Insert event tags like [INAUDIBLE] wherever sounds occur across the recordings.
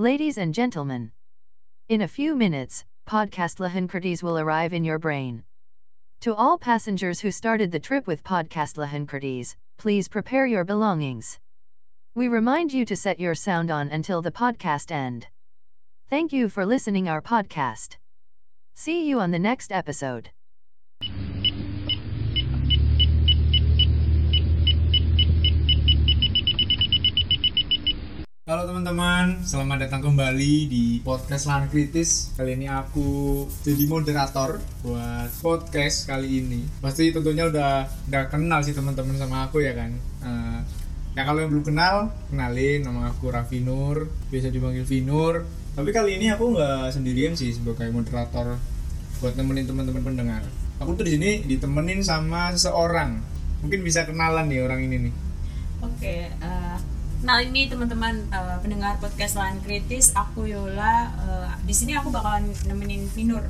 Ladies and gentlemen, in a few minutes, podcast Lahankertes will arrive in your brain. To all passengers who started the trip with podcast Lahankertes, please prepare your belongings. We remind you to set your sound on until the podcast end. Thank you for listening our podcast. See you on the next episode. Halo teman-teman, selamat datang kembali di podcast Lahan Kritis. Kali ini aku jadi moderator buat podcast kali ini. Pasti tentunya udah udah kenal sih teman-teman sama aku ya kan. Eh, nah kalau yang belum kenal, kenalin nama aku Raffi Nur, biasa dipanggil Vinur. Tapi kali ini aku nggak sendirian sih sebagai moderator buat nemenin teman-teman pendengar. Aku tuh di sini ditemenin sama seseorang. Mungkin bisa kenalan nih orang ini nih. Oke, eh, kenalin nih teman-teman eh, pendengar podcast Lahan Kritis, aku Yola. Eh, di sini aku bakalan nemenin Vinur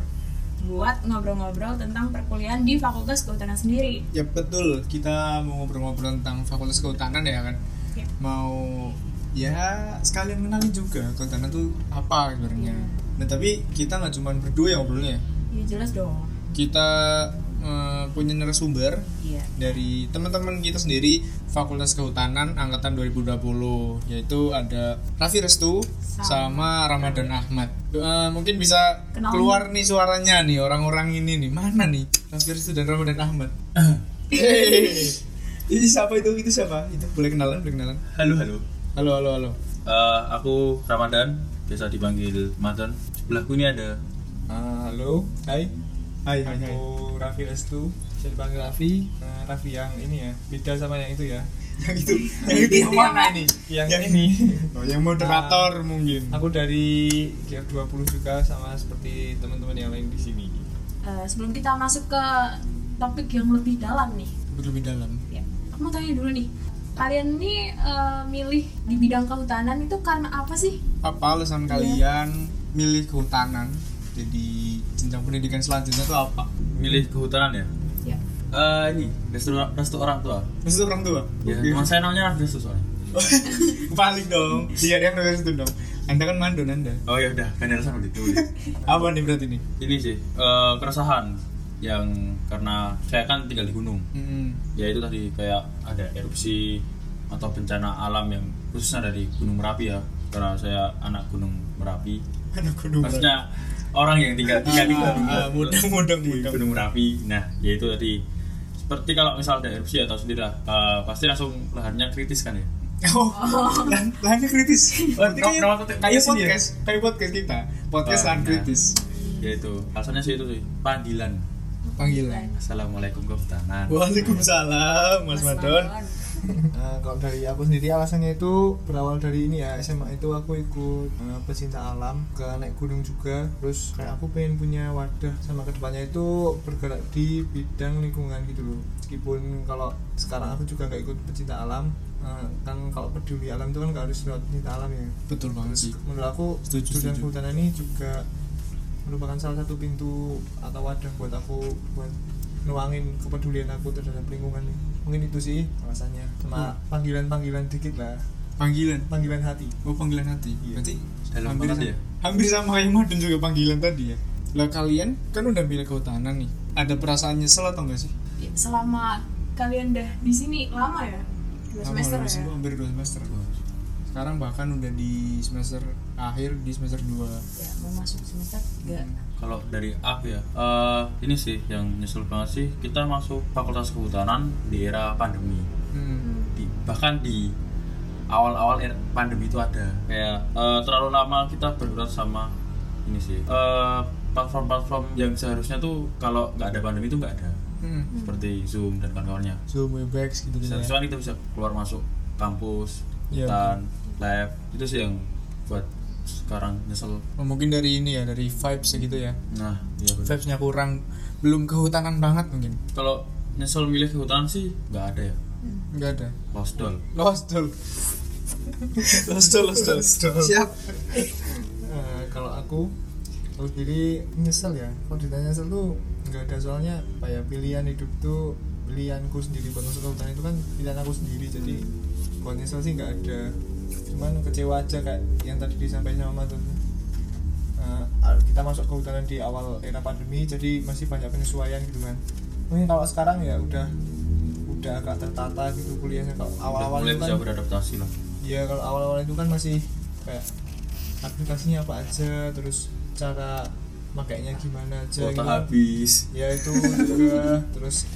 buat ngobrol-ngobrol tentang perkuliahan di Fakultas Kehutanan sendiri. Ya betul, kita mau ngobrol-ngobrol tentang fakultas kehutanan ya kan. Ya. Mau ya sekalian kenalin juga kehutanan tuh apa sebenarnya. Nah tapi kita nggak cuma berdua yang ngobrolnya. Ya jelas dong. Kita eh, punya narasumber Iya. dari teman-teman kita sendiri Fakultas Kehutanan angkatan 2020 yaitu ada Raffi Restu sama, Ramadan Ahmad. Eh, mungkin bisa Kenalin. keluar nih suaranya nih orang-orang ini nih. Mana nih Raffi Restu dan Ramadan Ahmad? [LAUGHS] Hehehe. Ini siapa itu? Itu siapa? Itu boleh kenalan, boleh kenalan. Halo halo. Halo, halo, halo. Eh, aku Ramadan, biasa dipanggil Madan. Sebelahku ini ada Ah, halo. Hai. Hai, hai, hai. Aku Raffi Restu, bisa dipanggil Raffi. Nah, Raffi yang ini ya, beda sama yang itu ya. [LAUGHS] Yang itu, yang itu yang mana ini? Yang, Yang- ini. Oh, yang moderator mungkin. Aku dari Gear 20 juga sama seperti teman-teman yang lain di sini. Eh, sebelum kita masuk ke topik yang lebih dalam nih, Lebih dalam. ya, aku mau tanya dulu nih. Kalian nih eh, milih di bidang kehutanan itu karena apa sih? apa alasan kalian milih kehutanan jadi jenjang pendidikan selanjutnya itu apa milih kehutanan ya. Eh ini restu, restu orang tua. Maksud orang tua Ya, Oke. teman saya namanya Restu soalnya. [LAUGHS] paling dong iya dia nulis itu dong anda kan mandun anda Oh ya udah, kan alasan begitu. [LAUGHS] apa nih berarti nih ini sih eh, keresahan yang karena saya kan tinggal di gunung. hmm. Ya itu tadi kayak ada erupsi atau bencana alam yang khususnya dari Gunung Merapi ya. Karena saya anak Gunung Merapi. anak gunung Maksudnya orang yang tinggal tinggal di Ah, gunung. ah. Gunung Merapi. Nah, yaitu tadi seperti kalau misal ada erupsi atau sendiri lah, eh, pasti langsung lahannya kritis kan ya. [LAUGHS] oh lahan lahannya kritis berarti kayak no- no- kayak ya? podcast kayak podcast kita podcast Ah, lahan nah. kritis Yaitu alasannya sih itu sih panggilan. panggilan Assalamualaikum kehutanan. Waalaikumsalam Mas Madon Nah, kalau dari aku sendiri alasannya itu berawal dari ini ya SMA itu aku ikut eh, pecinta alam ke naik gunung juga terus kayak aku pengen punya wadah sama ke depannya itu bergerak di bidang lingkungan gitu loh meskipun kalau sekarang aku juga nggak ikut pecinta alam eh, kan kalau peduli alam itu kan nggak harus lewat pecinta alam ya betul banget sih menurut aku Setuju, setuju. kehutanan ini juga merupakan salah satu pintu atau wadah buat aku buat nuangin kepedulian aku terhadap lingkungan nih. Mungkin itu sih alasannya sama panggilan-panggilan dikit lah panggilan panggilan hati Oh panggilan hati. Iya. Berarti Dalam hampir sama, ya? hampir sama kayak Madun juga panggilan tadi ya. Lah kalian kan udah milih kehutanan nih. Ada perasaan nyesel atau enggak sih? Ya, selama kalian dah di sini lama ya dua Lama, semester hampir- ya Hampir dua semester. Sekarang bahkan udah di semester akhir di semester 2 ya mau masuk semester tiga Kalau dari aku ya, eh, ini sih yang nyesel banget sih kita masuk Fakultas Kehutanan di era pandemi. hmm. Di, bahkan di awal-awal era pandemi itu ada kayak eh, terlalu lama kita bergerak sama ini sih eh, platform-platform yang seharusnya tuh kalau nggak ada pandemi itu nggak ada Hmm. seperti Zoom dan kawan-kawannya. Zoom, Webex gitu gitu ya. Seharusnya kan kita bisa keluar masuk kampus, Iya, hutan, lab itu sih yang buat sekarang nyesel. Oh, mungkin dari ini ya, dari vibes gitu ya. Nah, iya. Vibesnya kurang, belum kehutanan banget mungkin. Kalau nyesel milih kehutanan sih nggak ada ya. Enggak ada. Lost doll. Lost doll. Lost doll, lost doll. Siap. Eh, kalau aku aku sendiri nyesel ya kalau ditanya nyesel tuh nggak ada soalnya apa ya pilihan hidup tuh pilihanku sendiri buat masuk kehutanan itu kan pilihan aku sendiri jadi kalau nyesel sih nggak ada. Cuman kecewa aja kayak yang tadi disampaikan sama tuh kita masuk ke kehutanan di awal era pandemi jadi masih banyak penyesuaian gitu kan mungkin kalau sekarang ya udah udah agak tertata gitu kuliahnya. Kalau awal-awal itu bisa kan beradaptasi lah. Ya kalau awal-awal itu kan masih kayak aplikasinya apa aja terus cara makainya gimana aja kuota gitu. habis. Ya itu juga. Terus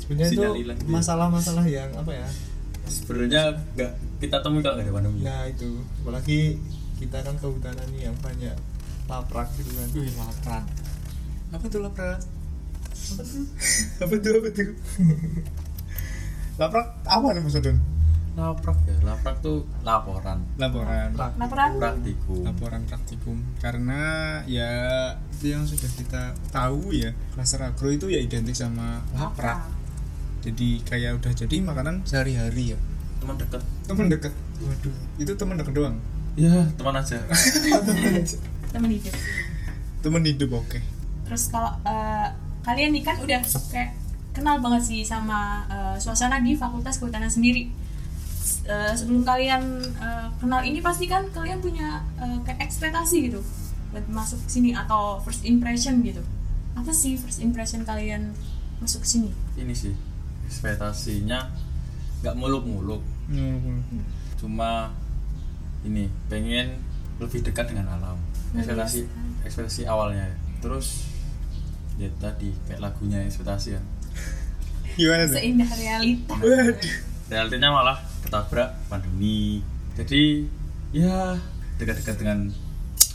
sebenarnya itu masalah-masalah yang apa ya sebenarnya nggak kita temui kalau nggak ada pandemi nah itu apalagi kita kan kehutanan nih yang banyak laprak gitu kan Wih, laprak. Apa tuh laprak? apa tuh [LAUGHS] apa tuh? laprak apa nih Odon? laprak ya laprak tuh laporan Laporan. laporan praktikum Laporan praktikum. Karena ya itu yang sudah kita tahu ya, klaster agro itu ya identik sama laprak. Jadi kayak udah jadi makanan sehari-hari ya. teman dekat Teman deket. Waduh, itu teman deket doang. ya. [LAUGHS] Teman aja. Teman hidup. Teman hidup oke. terus kalau eh, kalian nih kan udah kayak kenal banget sih sama eh, suasana di fakultas kehutanan sendiri. Eh, sebelum kalian eh, kenal ini pasti kan kalian punya eh, kayak ekspektasi gitu buat masuk ke sini atau first impression gitu. Apa sih first impression kalian masuk ke sini? Ini sih ekspektasinya nggak muluk-muluk Hmm. cuma ini pengen lebih dekat dengan alam ekspektasi ekspektasi awalnya ya. terus ya tadi kayak lagunya ekspektasi kan Gimana tuh? seindah realita Waduh. realitinya malah ketabrak pandemi jadi ya dekat-dekat dengan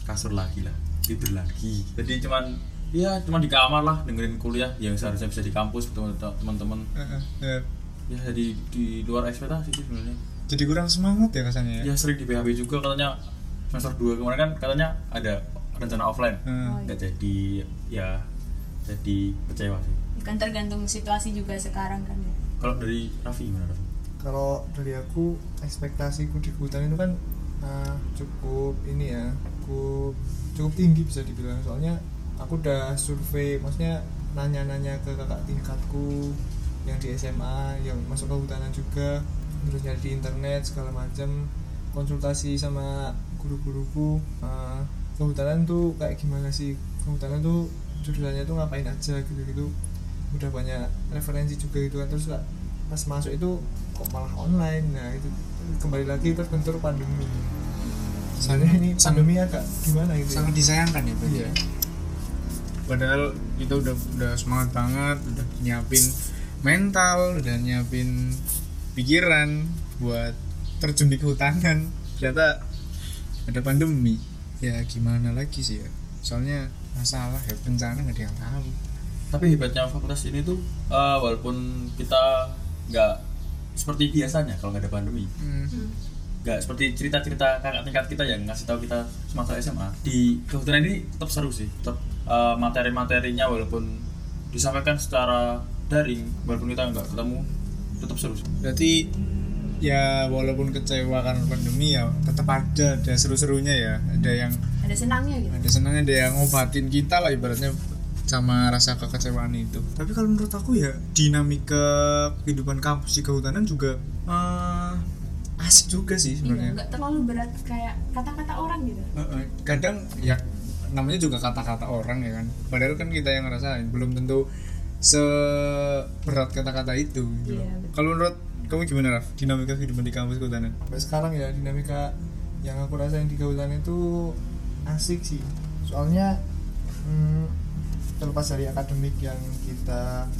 kasur lagi lah tidur lagi jadi cuman ya cuman di kamar lah dengerin kuliah yang seharusnya bisa di kampus teman-teman Heeh, ya. ya jadi di luar ekspektasi sih sebenarnya Jadi kurang semangat ya kesannya ya. ya sering di PHB juga katanya semester 2 kemarin kan katanya ada rencana offline Hmm. nggak jadi ya jadi kecewa sih kan tergantung situasi juga sekarang kan ya kalau dari Raffi gimana Raffi? kalau dari aku ekspektasiku di hutan itu kan uh, cukup ini ya cukup cukup tinggi bisa dibilang soalnya aku udah survei maksudnya nanya-nanya ke kakak tingkatku yang di SMA yang masuk ke hutanan juga terus nyari di internet segala macam konsultasi sama guru-guruku. Uh, kehutanan tuh kayak gimana sih? Kehutanan tuh jurusannya tuh ngapain aja gitu-gitu. Udah banyak referensi juga gitu kan. Terus pas masuk itu kok malah online? Nah itu kembali lagi terbentur pandemi. Soalnya ini pandemi agak gimana gitu ya. sangat disayangkan ya berarti Iya. Padahal kita udah udah semangat banget udah nyiapin mental udah nyiapin pikiran buat terjun di kehutanan. Ternyata ada pandemi. Ya gimana lagi sih ya? Soalnya masalah ya bencana nggak ada yang tahu. Tapi hebatnya fakultas ini tuh eh, walaupun kita nggak seperti biasanya kalau nggak ada pandemi. Hmm. nggak seperti cerita-cerita kakak tingkat kita yang ngasih tahu kita semasa SMA di kehutanan ini tetap seru sih tetap eh, materi-materinya walaupun disampaikan secara daring walaupun kita nggak ketemu tetap seru sih. Berarti ya walaupun kecewa karena pandemi ya tetap ada ada seru-serunya ya. Ada yang ada senangnya gitu. Ada senangnya ada yang ngobatin kita lah ibaratnya sama rasa kekecewaan itu. Tapi kalau menurut aku ya dinamika kehidupan kampus di kehutanan juga eh, asik juga sih Iya, sebenarnya nggak terlalu berat kayak kata-kata orang gitu. Kadang ya namanya juga kata-kata orang ya kan? Padahal kan kita yang ngerasain belum tentu seberat kata-kata itu gitu. Iya, betul. kalau menurut kamu gimana Raf? Dinamika kehidupan di kampus kehutanan sampai sekarang ya dinamika yang aku rasain di kehutanan itu asik sih. Soalnya hmm, terlepas dari akademik yang kita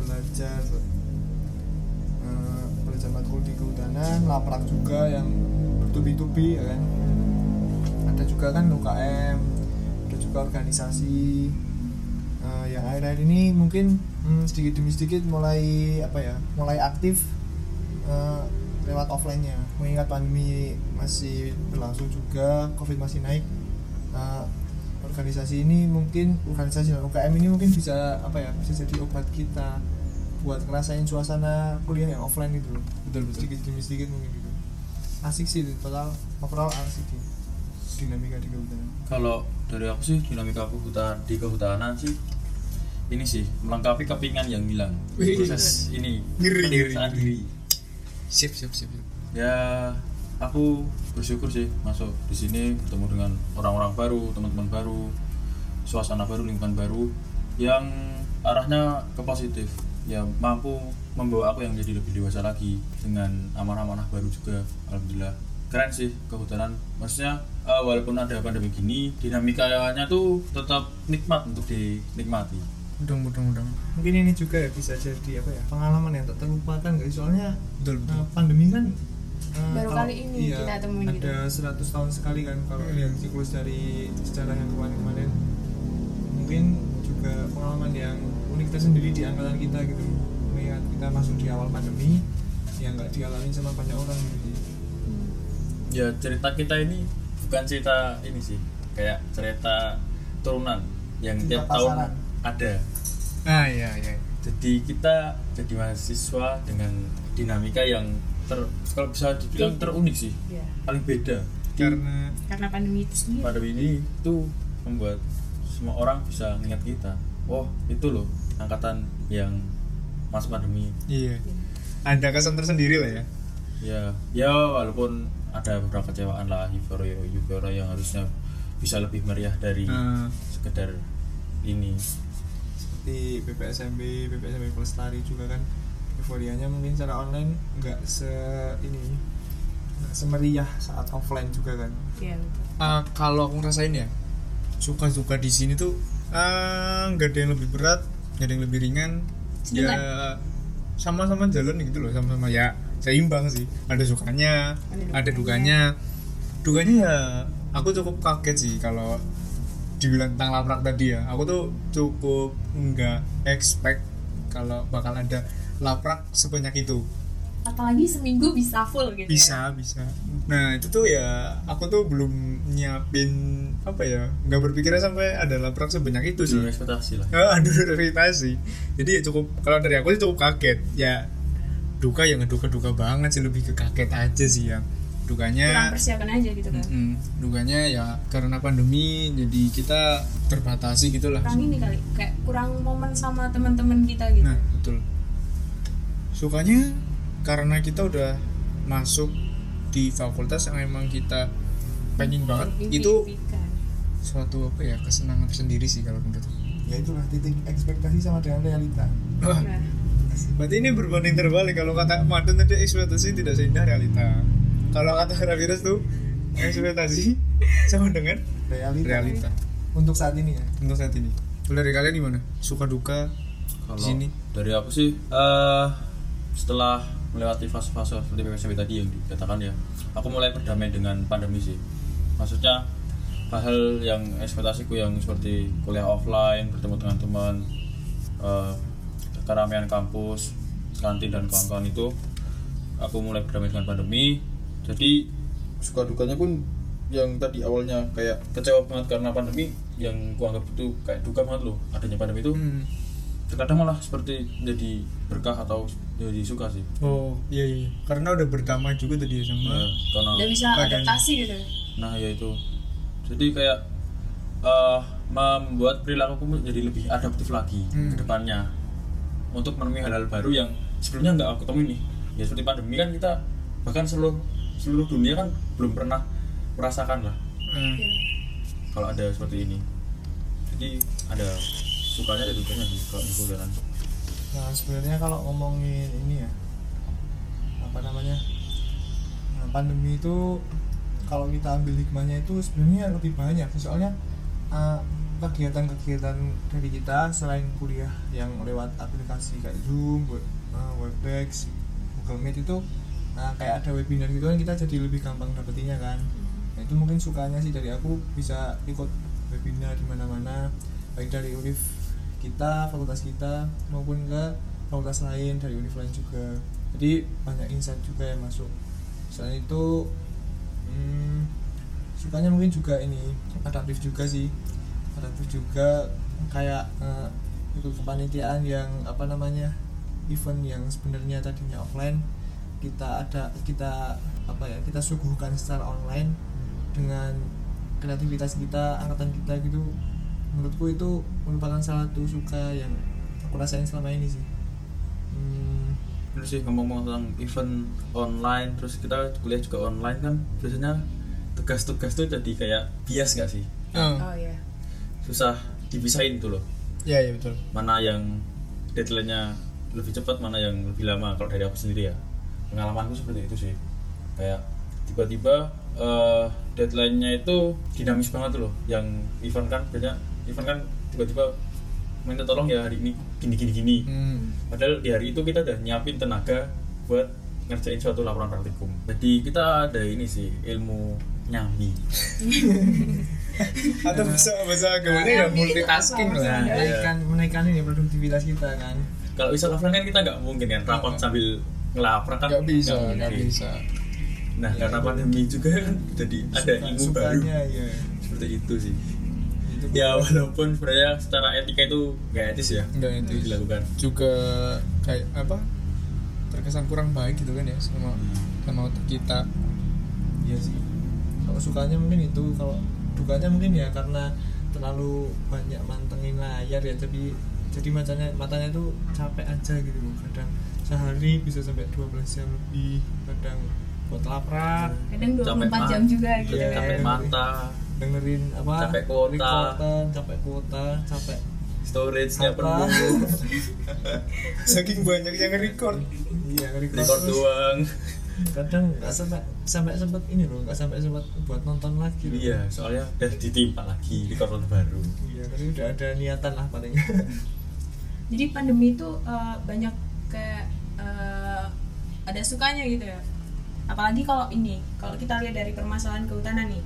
belajar eh, belajar matkul di kehutanan laprak juga yang bertubi-tubi ya kan? Ada juga kan UKM juga organisasi eh, yang akhir-akhir ini mungkin hmm, sedikit demi sedikit mulai apa ya mulai aktif eh, lewat offline-nya. Mengingat pandemi masih berlangsung juga covid masih naik eh, organisasi ini mungkin organisasi dan UKM ini mungkin bisa apa ya bisa jadi obat kita buat ngerasain suasana kuliah yang offline itu. Betul betul. Sedikit demi sedikit mungkin gitu. Asik sih total overall asik sih. Dinamika di kalau dari aku sih dinamika kehutan di kehutanan sih ini sih melengkapi kepingan yang hilang. Proses ini Ngeri, ngeri. diri. Siap siap siap ya aku bersyukur sih masuk di sini bertemu dengan orang-orang baru teman-teman baru suasana baru lingkungan baru yang arahnya ke positif. Ya mampu membawa aku yang jadi lebih dewasa lagi dengan amanah-amanah baru juga. Alhamdulillah. Keren sih kehutanan. Maksudnya eh, walaupun ada pandemi gini dinamikanya tuh tetap nikmat untuk dinikmati. Mudah mudah mudah mungkin ini juga ya bisa jadi apa ya pengalaman yang tak terlupakan guys soalnya betul betul. uh, pandemi kan uh, Baru kalau- kali ini iya, kita temuin gitu. ada 100 tahun sekali kan kalau lihat siklus dari sejarah yang kemarin-kemarin mungkin juga pengalaman yang unik tersendiri di angkatan kita gitu. Melihat kita masuk di awal pandemi yang nggak dialami sama banyak orang gitu. Ya cerita kita ini bukan cerita ini sih kayak cerita turunan yang Cerita tiap tahun pasaran. ada. Ah iya iya. Jadi kita jadi mahasiswa dengan dinamika yang ter kalau bisa dibilang terunik sih. Iya. paling beda. Karena karena pandemi itu sendiri. Pada ini itu membuat semua orang bisa ingat kita. Oh itu loh angkatan yang mas pandemi. Iya. Ada kesan tersendiri lah ya. Ya ya walaupun ada beberapa kecewaan lah euforia euforia yang harusnya bisa lebih meriah dari Ah. sekedar ini di BPSMB, BPSMB Pelestari juga kan euforianya mungkin secara online nggak se ini nggak semeriah saat offline juga kan Iya, betul. Ah, kalau aku ngerasain ya suka-suka di sini tuh ah, nggak ada yang lebih berat nggak ada yang lebih ringan ya sama-sama jalan gitu loh sama-sama ya seimbang sih. Ada sukanya Ada ada dukanya. dukanya. Ya aku cukup kaget sih kalau dibilang tentang laprak tadi ya. Aku tuh cukup nggak expect kalau bakal ada laprak sebanyak itu. Apalagi seminggu bisa full gitu ya. bisa bisa. Nah itu tuh ya aku tuh belum nyiapin apa ya nggak berpikirnya sampai ada laprak sebanyak itu sih. Ekspektasi lah. Ah, aduh ekspektasi. Jadi ya cukup kalau dari aku sih cukup kaget. Ya duka yang duka duka banget sih lebih ke kaget aja sih yang kurang dukanya persiapan aja gitu kan Mm, dukanya ya karena pandemi jadi kita terbatasi gitulah kurang ini kali kayak kurang momen sama teman-teman kita gitu. Nah betul. Sukanya karena kita udah masuk di fakultas yang emang kita pengen banget Mimpi- itu suatu apa ya kesenangan tersendiri sih kalau menurut ya itulah titik ekspektasi sama dengan realita. Nah, berarti ini berbanding terbalik. Kalau kata Madun tadi ekspektasi tidak seindah realita. Kalau kata Ravirus tuh ekspektasi [LAUGHS] sama dengan realita. realita. Untuk saat ini ya? Untuk saat ini. Kalau dari kalian gimana? Suka duka? Kalau di sini? dari aku sih eh setelah melewati fase-fase seperti PPSB tadi yang dikatakan ya aku mulai berdamai dengan pandemi sih. Maksudnya hal-hal yang ekspektasiku yang seperti kuliah offline bertemu dengan teman eh, keramaian kampus kantin dan kawan-kawan itu aku mulai berdamai dengan pandemi. Jadi suka dukanya pun yang tadi awalnya kayak kecewa banget karena pandemi yang kuanggap itu kayak duka banget loh adanya pandemi itu. Hmm. terkadang malah seperti jadi berkah atau jadi suka sih. Oh iya iya. Karena udah berdamai juga tadi ya sama Nah, karena udah bisa adaptasi gitu. Nah ya itu. Jadi kayak eh, membuat perilakuku menjadi lebih adaptif lagi Hmm. ke depannya untuk menemui hal-hal baru yang sebelumnya nggak aku temui nih. Ya seperti pandemi kan kita bahkan seluruh seluruh dunia kan belum pernah merasakan lah. Hmm. kalau ada seperti ini. Jadi ada sukanya dan dukanya sih kalau di kuliahan Nah sebenarnya kalau ngomongin ini ya apa namanya nah, pandemi itu kalau kita ambil hikmahnya itu sebenarnya lebih banyak. Soalnya uh, kegiatan-kegiatan dari kita selain kuliah yang lewat aplikasi kayak Zoom, Web- uh, Webex, Google Meet itu nah, kayak ada webinar gitu kan kita jadi lebih gampang dapetinnya kan. Nah, itu mungkin sukanya sih dari aku bisa ikut webinar di mana-mana baik dari univ kita fakultas kita maupun ke fakultas lain dari univ lain juga. Jadi banyak insight juga yang masuk. Selain itu hmm, sukanya mungkin juga ini adaptif juga sih adaptif juga kayak eh, ikut kepanitiaan yang apa namanya event yang sebenarnya tadinya offline kita ada kita apa ya kita suguhkan secara online dengan kreativitas kita angkatan kita gitu. Menurutku itu merupakan salah satu suka yang aku rasain selama ini sih. Hmm, terus sih ngomong-ngomong tentang event online terus kita kuliah juga online kan biasanya tugas-tugas tuh jadi kayak bias gak sih? Oh, oh ya susah dipisahin tuh loh. Ya ya betul. Mana yang deadline-nya lebih cepat mana yang lebih lama. Kalau dari aku sendiri ya pengalamanku seperti itu sih. Kayak tiba-tiba eh, deadline-nya itu dinamis banget tuh loh. Yang event kan banyak event kan tiba-tiba minta tolong ya hari ini gini gini gini. Hmm. padahal di hari itu kita udah nyiapin tenaga buat ngerjain suatu laporan praktikum. Jadi kita ada ini sih ilmu nyambi [LAUGHS] [LAUGHS] atau bisa bahasa agamanya ya multitasking lah. maksudnya? ya. menaikkan menaikkan ini produktivitas kita kan. Kalau bisa offline kan kita nggak mungkin kan rapat sambil ngelaprak kan? Nggak bisa nggak bisa. Nah karena pandemi juga kan jadi ada ilmu baru. ya seperti itu sih. Itu ya walaupun sebenarnya secara etika itu nggak etis ya nggak itu dilakukan. Juga kayak apa terkesan kurang baik gitu kan ya sama sama kita. Iya sih. Kalau sukanya mungkin itu kalau dukanya mungkin ya karena terlalu banyak mantengin layar ya jadi jadi matanya matanya itu capek aja gitu loh. Kadang sehari bisa sampai 12 jam lebih kadang buat laprak. Kadang 24 Capek jam juga gitu. Iya. ya capek mata. Dengerin apa? Capek kuota. recordan, capek kuota capek storage-nya penuh. [LAUGHS] Saking banyak yang record iya record, record doang kadang nggak sampai sampai sempat ini loh nggak sampai sempat buat nonton lagi loh. iya soalnya udah ditimpa lagi record baru. Iya tapi udah ada niatan lah paling. [LAUGHS] Jadi pandemi itu eh, banyak kayak eh, ada sukanya gitu ya? Apalagi kalau ini kalau kita lihat dari permasalahan kehutanan nih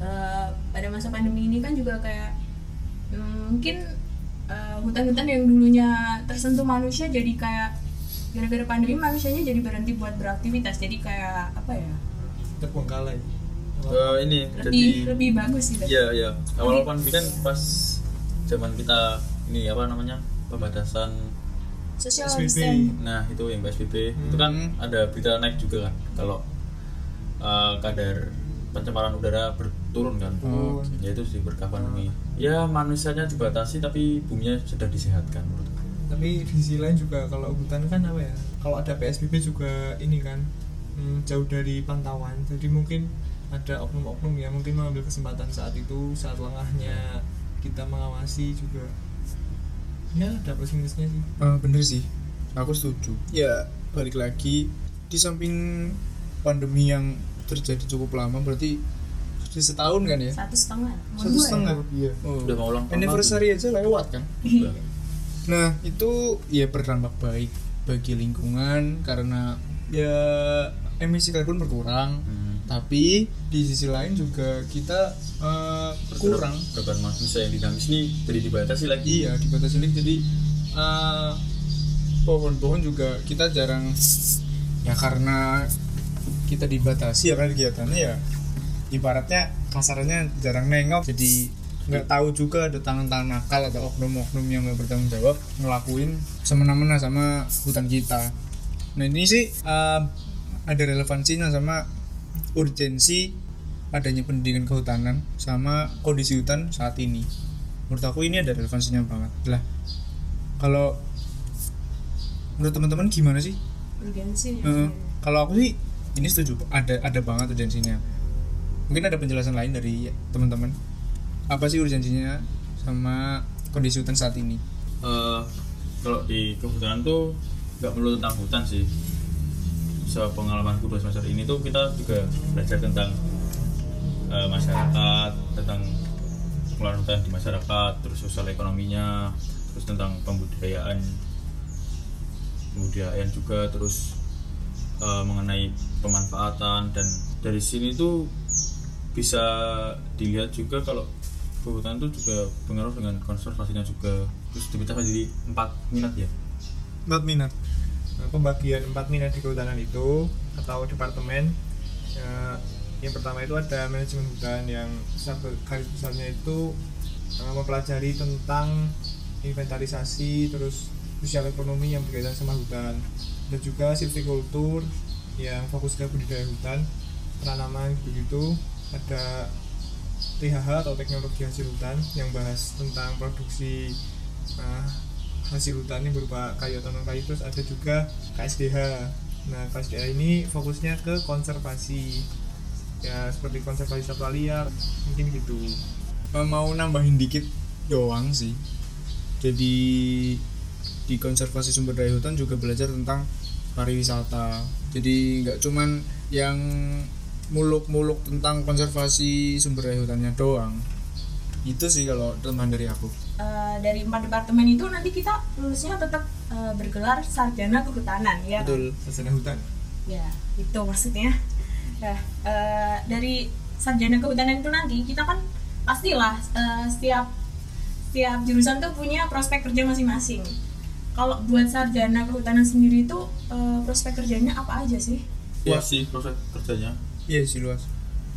eh, pada masa pandemi ini kan juga kayak mm, mungkin hutan-hutan yang dulunya tersentuh manusia jadi kayak gara-gara pandemi manusianya jadi berhenti buat beraktivitas jadi kayak apa ya terbengkalai Eh, ini lebih jadi lebih bagus gitu iya iya awal pandemi kan pas zaman kita ini apa namanya pembatasan social Nah itu yang PSBB itu kan Hmm. ada berita naik juga kan kalau uh, kadar pencemaran udara berturun kan. Oh, Ya itu sih berkah pandemi. Ya manusianya dibatasi tapi buminya sudah disehatkan menurutku. Tapi di sisi lain juga kalau hutan kan apa ya kalau ada PSBB juga ini kan hmm, jauh dari pantauan. Jadi mungkin ada oknum-oknum yang mungkin mengambil kesempatan saat itu saat lengahnya kita mengawasi juga. Ya ada plus minusnya sih. Eh, bener sih. Aku setuju. Ya balik lagi di samping pandemi yang terjadi cukup lama berarti sudah setahun kan ya? Satu setengah. Satu ya? setengah. Iya. Oh. Udah mau ulang tahun anniversary aja lewat kan? Iya. Nah itu ya berdampak baik bagi lingkungan karena ya emisi karbon berkurang Hmm. tapi di sisi lain juga kita eh, kurang Beban manusia yang dinamis ini jadi dibatasi lagi. iya dibatasi lagi jadi eh, pohon-pohon juga kita jarang ya karena kita dibatasi ya kan kegiatannya ya ibaratnya kasarnya jarang nengok jadi nggak tahu juga ada tangan-tangan nakal atau oknum-oknum yang nggak bertanggung jawab ngelakuin semena-mena sama hutan kita. Nah ini sih eh, ada relevansinya sama urgensi adanya pendidikan kehutanan sama kondisi hutan saat ini. Menurut aku ini ada relevansinya banget. Lah kalau menurut teman-teman gimana sih? Urgensi Eh, kalau aku sih ini setuju. Ada ada banget urgensinya. Mungkin ada penjelasan lain dari teman-teman apa sih urgensinya sama kondisi hutan saat ini? Eh, kalau di kehutanan tuh nggak perlu tentang hutan sih. Sepengalamanku dua semester ini tuh kita juga belajar tentang eh, masyarakat tentang pengelolaan hutan di masyarakat terus sosial ekonominya terus tentang pembudayaan pembudayaan juga terus eh, mengenai pemanfaatan dan dari sini tuh bisa dilihat juga kalau kehutanan itu juga pengaruh dengan konservasinya juga. Terus dipecah menjadi empat minat ya? Empat minat. Nah, pembagian empat minat di kehutanan itu atau departemen eh, yang pertama itu ada manajemen hutan yang garis besarnya itu eh, mempelajari tentang inventarisasi terus sosial ekonomi yang berkaitan sama hutan. Dan juga silvicultur yang fokus ke budidaya hutan penanaman begitu. Ada THH atau teknologi hasil hutan yang bahas tentang produksi eh, hasil hutan ini berupa kayu atau non kayu terus ada juga KSDH nah KSDH ini fokusnya ke konservasi. Ya seperti konservasi satwa liar mungkin gitu. Eh, mau nambahin dikit doang sih. Jadi di konservasi sumber daya hutan juga belajar tentang pariwisata. Jadi nggak cuman yang muluk-muluk tentang konservasi sumber daya hutannya doang. Itu sih kalau teman dari aku. Eh, dari empat departemen itu nanti kita lulusnya tetap eh, bergelar sarjana kehutanan ya kan? betul. Sarjana hutan. Ya itu maksudnya. Nah eh, dari sarjana kehutanan itu nanti kita kan pastilah eh, setiap setiap jurusan tuh punya prospek kerja masing-masing. Kalau buat sarjana kehutanan sendiri itu eh, prospek kerjanya apa aja sih? Iya. sih proses kerjanya. Iya sih luas.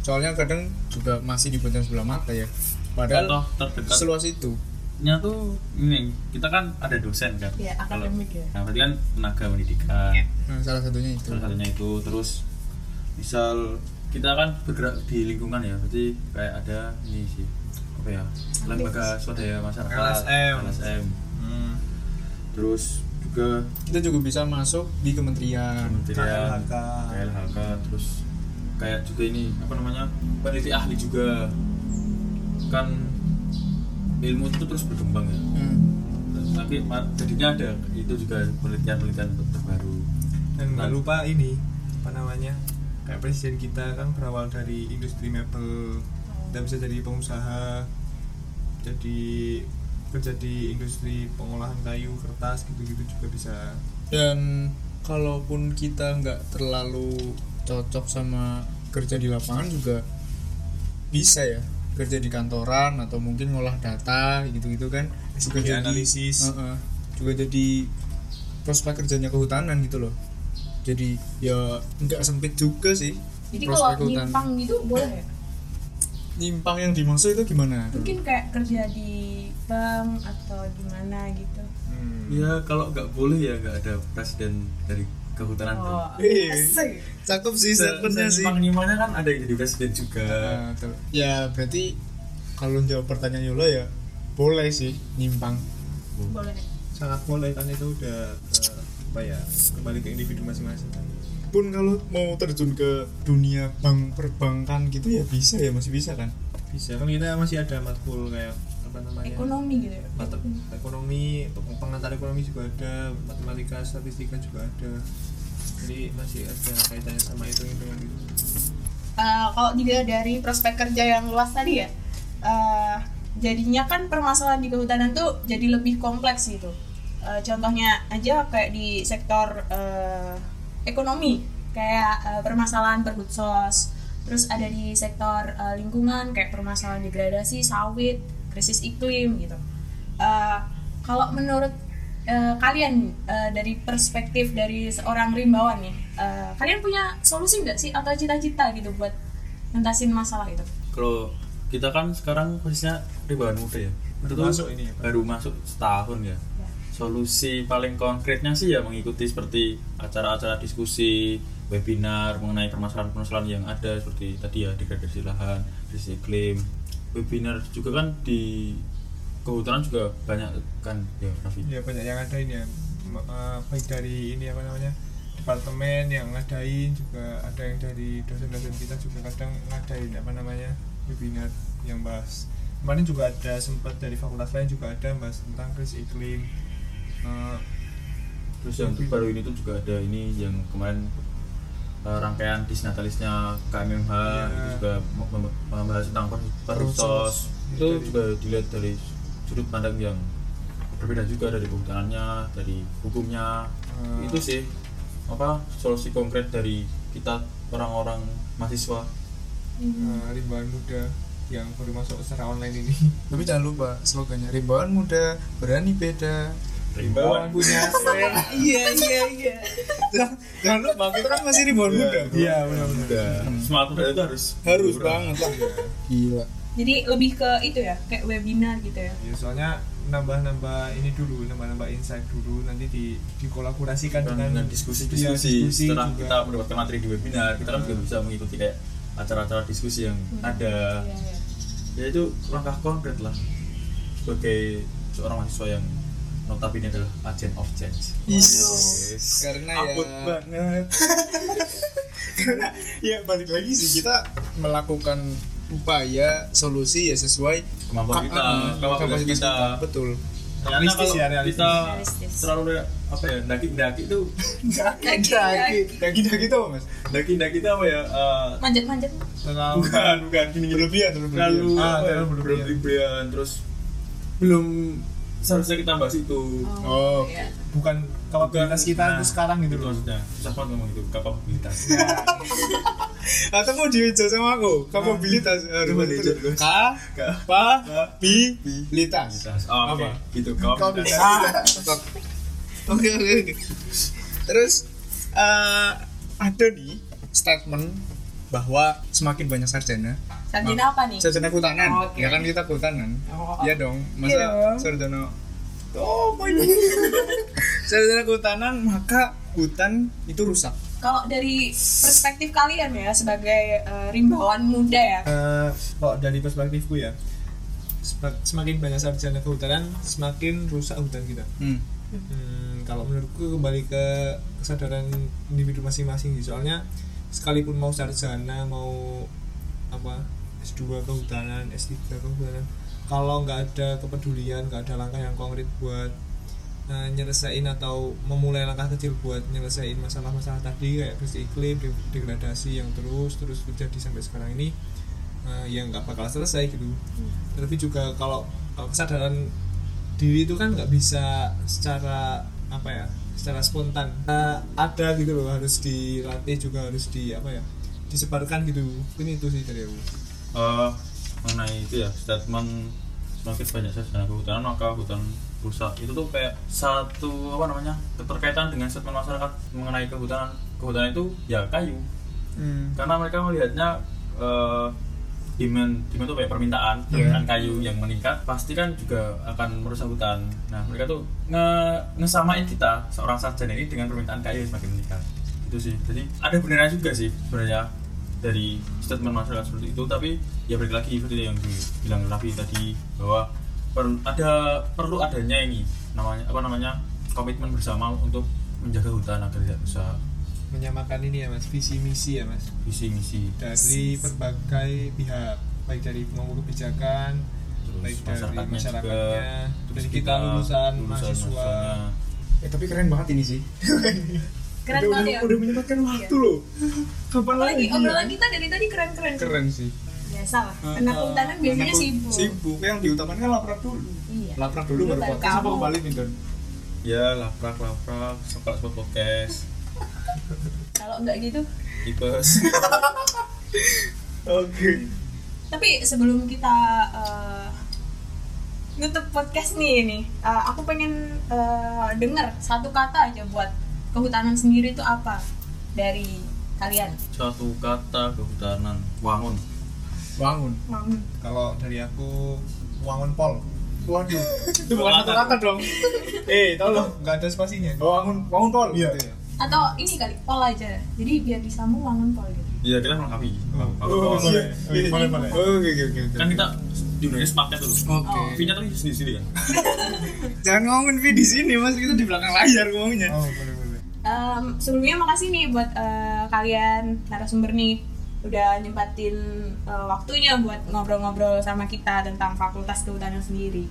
Soalnya kadang juga masih dipandang sebelah mata ya. Padahal Contoh terdekat. seluas itu. Nya tuh ini kita kan ada dosen kan? Ya Kalau- akademik ya. Nah berarti kan tenaga pendidikan. Nah, salah satunya itu. Salah satunya itu. Terus misal kita kan bergerak di lingkungan ya berarti kayak ada ini sih. Apa ya? Lembaga swadaya masyarakat LSM. LSM. hmm. terus juga kita juga bisa masuk di kementerian. Kementerian KLHK. KLHK terus kayak juga ini apa namanya peneliti ahli juga. Kan ilmu itu terus berkembang ya. Hmm. tapi jadinya ada itu juga penelitian-penelitian terbaru. Dan nggak lupa ini apa namanya kayak presiden kita kan berawal dari industri mebel dan bisa jadi pengusaha jadi kerja di industri pengolahan kayu kertas gitu-gitu juga bisa. Dan kalaupun kita nggak terlalu cocok sama kerja di lapangan juga bisa ya kerja di kantoran atau mungkin ngolah data gitu-gitu kan juga jadi analisis. Heeh. juga jadi prospek kerjanya kehutanan gitu loh jadi ya nggak sempit juga sih jadi prospek kalau kehutanan. nyimpang gitu boleh ya nyimpang yang dimaksud itu gimana mungkin kayak kerja di bank atau gimana gitu Hmm. ya kalau nggak boleh ya nggak ada presiden dari kehutanan tuh. Oh Eh, asik. cakep sih statementnya sih. Nyimpang kan ada yang jadi presiden juga. Tuh. ya berarti kalau jawab pertanyaan Yola ya boleh sih nyimpang. Boleh sangat boleh kan itu udah ke, apa ya kembali ke individu masing-masing. Kan pun kalau mau terjun ke dunia bank perbankan gitu ya bisa ya masih bisa kan? Bisa kan kita masih ada matkul kayak apa namanya ekonomi gitu ya? Mata ekonomi pengantar ekonomi juga ada matematika statistika juga ada. Jadi masih ada kaitannya sama itu hitungan gitu. Eh, kalau dilihat dari prospek kerja yang luas tadi ya eh, jadinya kan permasalahan di kehutanan tuh jadi lebih kompleks gitu. Eh, contohnya aja kayak di sektor eh, ekonomi kayak eh, permasalahan perhutsos. Terus ada di sektor eh, lingkungan kayak permasalahan degradasi sawit krisis iklim gitu Eh, kalau menurut eh, kalian eh, dari perspektif dari seorang rimbawan nih eh, kalian punya solusi nggak sih atau cita-cita gitu buat ngentasin masalah itu kalau kita kan sekarang posisinya ribuan muda ya Baru Itu masuk ini ya, Pak? baru masuk setahun ya Ya. solusi paling konkretnya sih ya mengikuti seperti acara-acara diskusi webinar mengenai permasalahan-permasalahan yang ada seperti tadi ya degradasi lahan krisis iklim webinar juga kan di kehutanan juga banyak kan ya Raffi? Ya banyak yang ada ini ya baik dari ini apa namanya departemen yang ngadain juga ada yang dari dosen-dosen kita juga kadang ngadain apa namanya webinar yang bahas. Kemarin juga ada sempat dari fakultas lain juga ada bahas tentang krisis iklim. Eh, terus yang baru ini tuh juga ada ini yang kemarin eh, rangkaian disnatalisnya KMMH Iya. itu juga mem- mem- membahas tentang per- Perhusos. perhusos itu Dari- juga dilihat dari sudut pandang yang berbeda juga dari kehutanannya dari hukumnya. Hmm. itu sih apa solusi konkret dari kita orang-orang mahasiswa. Eh, rimbawan muda yang baru masuk secara online ini. Tapi jangan lupa slogannya rimbawan muda berani beda Rimbawan punya [LAUGHS] iya iya iya. Jangan lupa kita kan masih rimbawan muda bro. iya benar-benar semangat muda itu harus harus banget lah. Gila. Jadi lebih ke itu ya kayak webinar gitu ya? Ya soalnya nambah-nambah ini dulu nambah-nambah insight dulu nanti di dikolaborasikan dengan, dengan Iya, diskusi-diskusi diskusi setelah juga. kita mendapatkan materi di webinar kita kan juga bisa mengikuti kayak acara-acara diskusi yang ada. Iya, iya. ya itu langkah konkret lah. Sebagai seorang mahasiswa yang notabene adalah agent of change. Karena ya Abot banget. Karena ya balik lagi sih kita melakukan upaya solusi ya sesuai kemampuan kita ah, kapasitas kita. betul. Karena Realistis kalau ya, realistis. kita Realistis. terlalu apa ya daki-daki itu Daki-daki. daging-daging itu apa, mas? Daki-daki itu apa ya eh, manjat-manjat. Terlalu bukan bukan gini gini berlebihan. Terlalu berlebihan. Ah, ya, terlalu berlebihan terus belum seharusnya kita bahas itu. Oh, iya. bukan kapabilitas kita Nah, itu sekarang gitu itu loh. maksudnya susah banget ngomong itu kapabilitas. [LAUGHS] Atau mau diujo sama aku. Kapabilitas. Harus diujo dulu. K pa bi litas oh, oke. Apa? gitu kapabilitas. bisa. oke oke. Terus eh, ada nih statement bahwa semakin banyak sarjana sarjana apa nih sarjana kehutanan Oh, oke. ya kan kita kehutanan Oh. iya dong masa dong. sarjana oh my God. [LAUGHS] sarjana kehutanan maka hutan itu rusak kalau dari perspektif kalian ya sebagai eh, rimbawan muda ya Eh, kalau dari perspektifku ya semak- semakin banyak sarjana kehutanan semakin rusak hutan kita hmm. Hmm, kalau menurutku kembali ke kesadaran individu masing-masing sih. soalnya sekalipun mau sarjana mau apa S2 kehutanan S3 kehutanan kalau nggak ada kepedulian nggak ada langkah yang konkret buat uh, nyelesain atau memulai langkah kecil buat nyelesain masalah-masalah tadi kayak krisis iklim de- degradasi yang terus terus terjadi sampai sekarang ini uh, yang nggak bakal selesai gitu. Tapi juga kalau, kalau kesadaran diri itu kan nggak bisa secara apa ya secara spontan. Uh, ada gitu loh harus dilatih juga harus di apa ya disebarkan gitu. Ini itu sih dari aku Eh, mengenai itu ya statement semakin banyak sarjana kehutanan maka hutan rusak itu tuh kayak satu apa namanya keterkaitan dengan statement masyarakat mengenai kehutanan kehutanan itu ya kayu. Hmm. karena mereka melihatnya eh, demand demand tuh kayak permintaan permintaan kayu yang meningkat pasti kan juga akan merusak hutan. Nah mereka tuh nge ngesamain kita seorang sarjana ini dengan permintaan kayu yang semakin meningkat. Itu sih. Jadi ada benarnya juga sih sebenarnya dari statement masyarakat seperti itu tapi ya balik lagi seperti yang dibilang Raffi tadi bahwa per- ada perlu adanya ini namanya apa namanya komitmen bersama untuk menjaga hutan agar tidak rusak. Menyamakan ini ya mas visi misi ya mas. Visi misi. Dari berbagai pihak baik dari pemangku kebijakan terus baik dari masyarakatnya masyarakatnya juga dari terus kita lulusan mahasiswa. mahasiswanya. eh tapi keren banget ini sih [LAUGHS] keren udah, banget ya? udah menyempatkan waktu loh. Kapan lagi? obrolan kita dari tadi keren-keren keren. Sih. Biasa lah. Anak kehutanan biasanya Anak sibuk. sibuk. Yang diutamakan kan laprak dulu. Iya. Laprak dulu baru podcast. Apa kembali nih Don? Ya laprak laprak. Sekolah spot podcast. [LAUGHS] Kalau nggak gitu? Tipes. [LAUGHS] Oke. Tapi sebelum kita eh, nutup podcast nih nih eh, aku pengen eh, dengar satu kata aja buat kehutanan sendiri itu apa? Dari kalian? Satu kata kehutanan. Wangun. Bangun Mam. kalau dari aku wangun pol. Waduh. [LAUGHS] Itu bukan satu kata dong. Eh tolong nggak ada spasinya? Oh, bangun bangun pol. Iya. gitu ya. atau ini kali pol aja. Jadi biar disambung wangun pol gitu. Iya kita melengkapi Oh, boleh. iya. Boleh, boleh. Oh, oke oke oke kan kita di Indonesia sepaket dulu Oke. V nya tuh di sini kan? [LAUGHS] Jangan ngomongin V di sini, Mas. Kita di belakang layar ngomongnya. oh boleh Em, sebelumnya makasih nih buat eh, kalian narasumber nih. Udah nyempatin eh, waktunya buat ngobrol-ngobrol sama kita tentang Fakultas Kehutanan sendiri.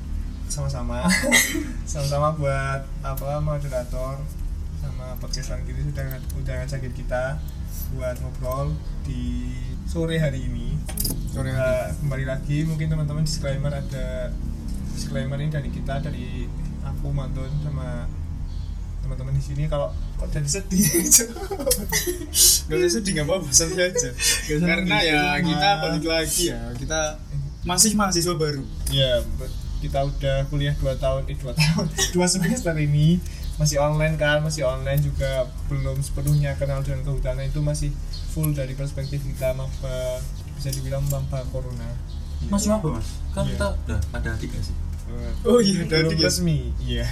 sama-sama. [LAUGHS] Sama-sama buat apa moderator sama podcast lagi ini sudah udah ngajakin kita buat ngobrol di sore hari ini. Sore Eh, kembali lagi mungkin teman-teman disclaimer ada disclaimer ini dari kita dari aku Mantun sama teman-teman di sini kalau kok jadi sedih? [LAUGHS] Gak usah sedih, gak apa-apa, santai aja. Karena ya Cuma- kita balik lagi ya, kita masih mahasiswa baru. ya kita udah kuliah 2 tahun eh 2 [LAUGHS] tahun dua semester ini. Masih online kan masih online juga. Belum sepenuhnya kenal dengan kehutanan. Itu masih full dari perspektif kita maba bisa dibilang maba corona. Masih apa mas? Kan Iya. kita udah ada adik gak sih. Eh, Oh iya, ada belum adik ya? resmi iya.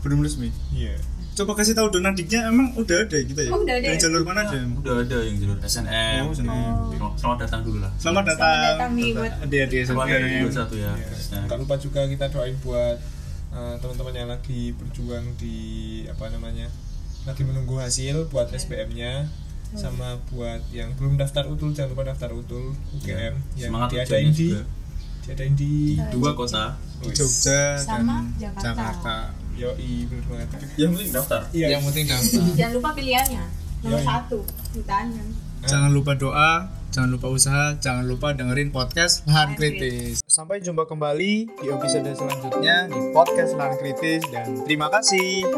Belum resmi. iya Coba kasih tahu don adiknya emang udah ada kita ya? Oh, udah ada Dari ya? jalur mana aja? udah ada yang jalur SNM Oh, SNM. Selamat- selamat datang dulu lah Selamat datang. Selamat datang nih buat SNM. satu ya Iya. khususnya. Nggak lupa juga kita doain buat eh, teman-teman yang lagi berjuang di apa namanya lagi menunggu hasil buat SBM-nya sama buat yang belum daftar utul jangan lupa daftar utul UGM yang Semangat diadain di diadain di dua kota di Jogja Sama dan Jakarta. Jakarta. Yoi bener banget yang penting daftar iya Yang penting daftar. [LAUGHS] Jangan lupa pilihannya. Nomor Yoi. satu, ditanya. jangan lupa doa, jangan lupa usaha, jangan lupa dengerin podcast Lahan Kritis. Sampai jumpa kembali di episode selanjutnya di podcast Lahan Kritis dan terima kasih.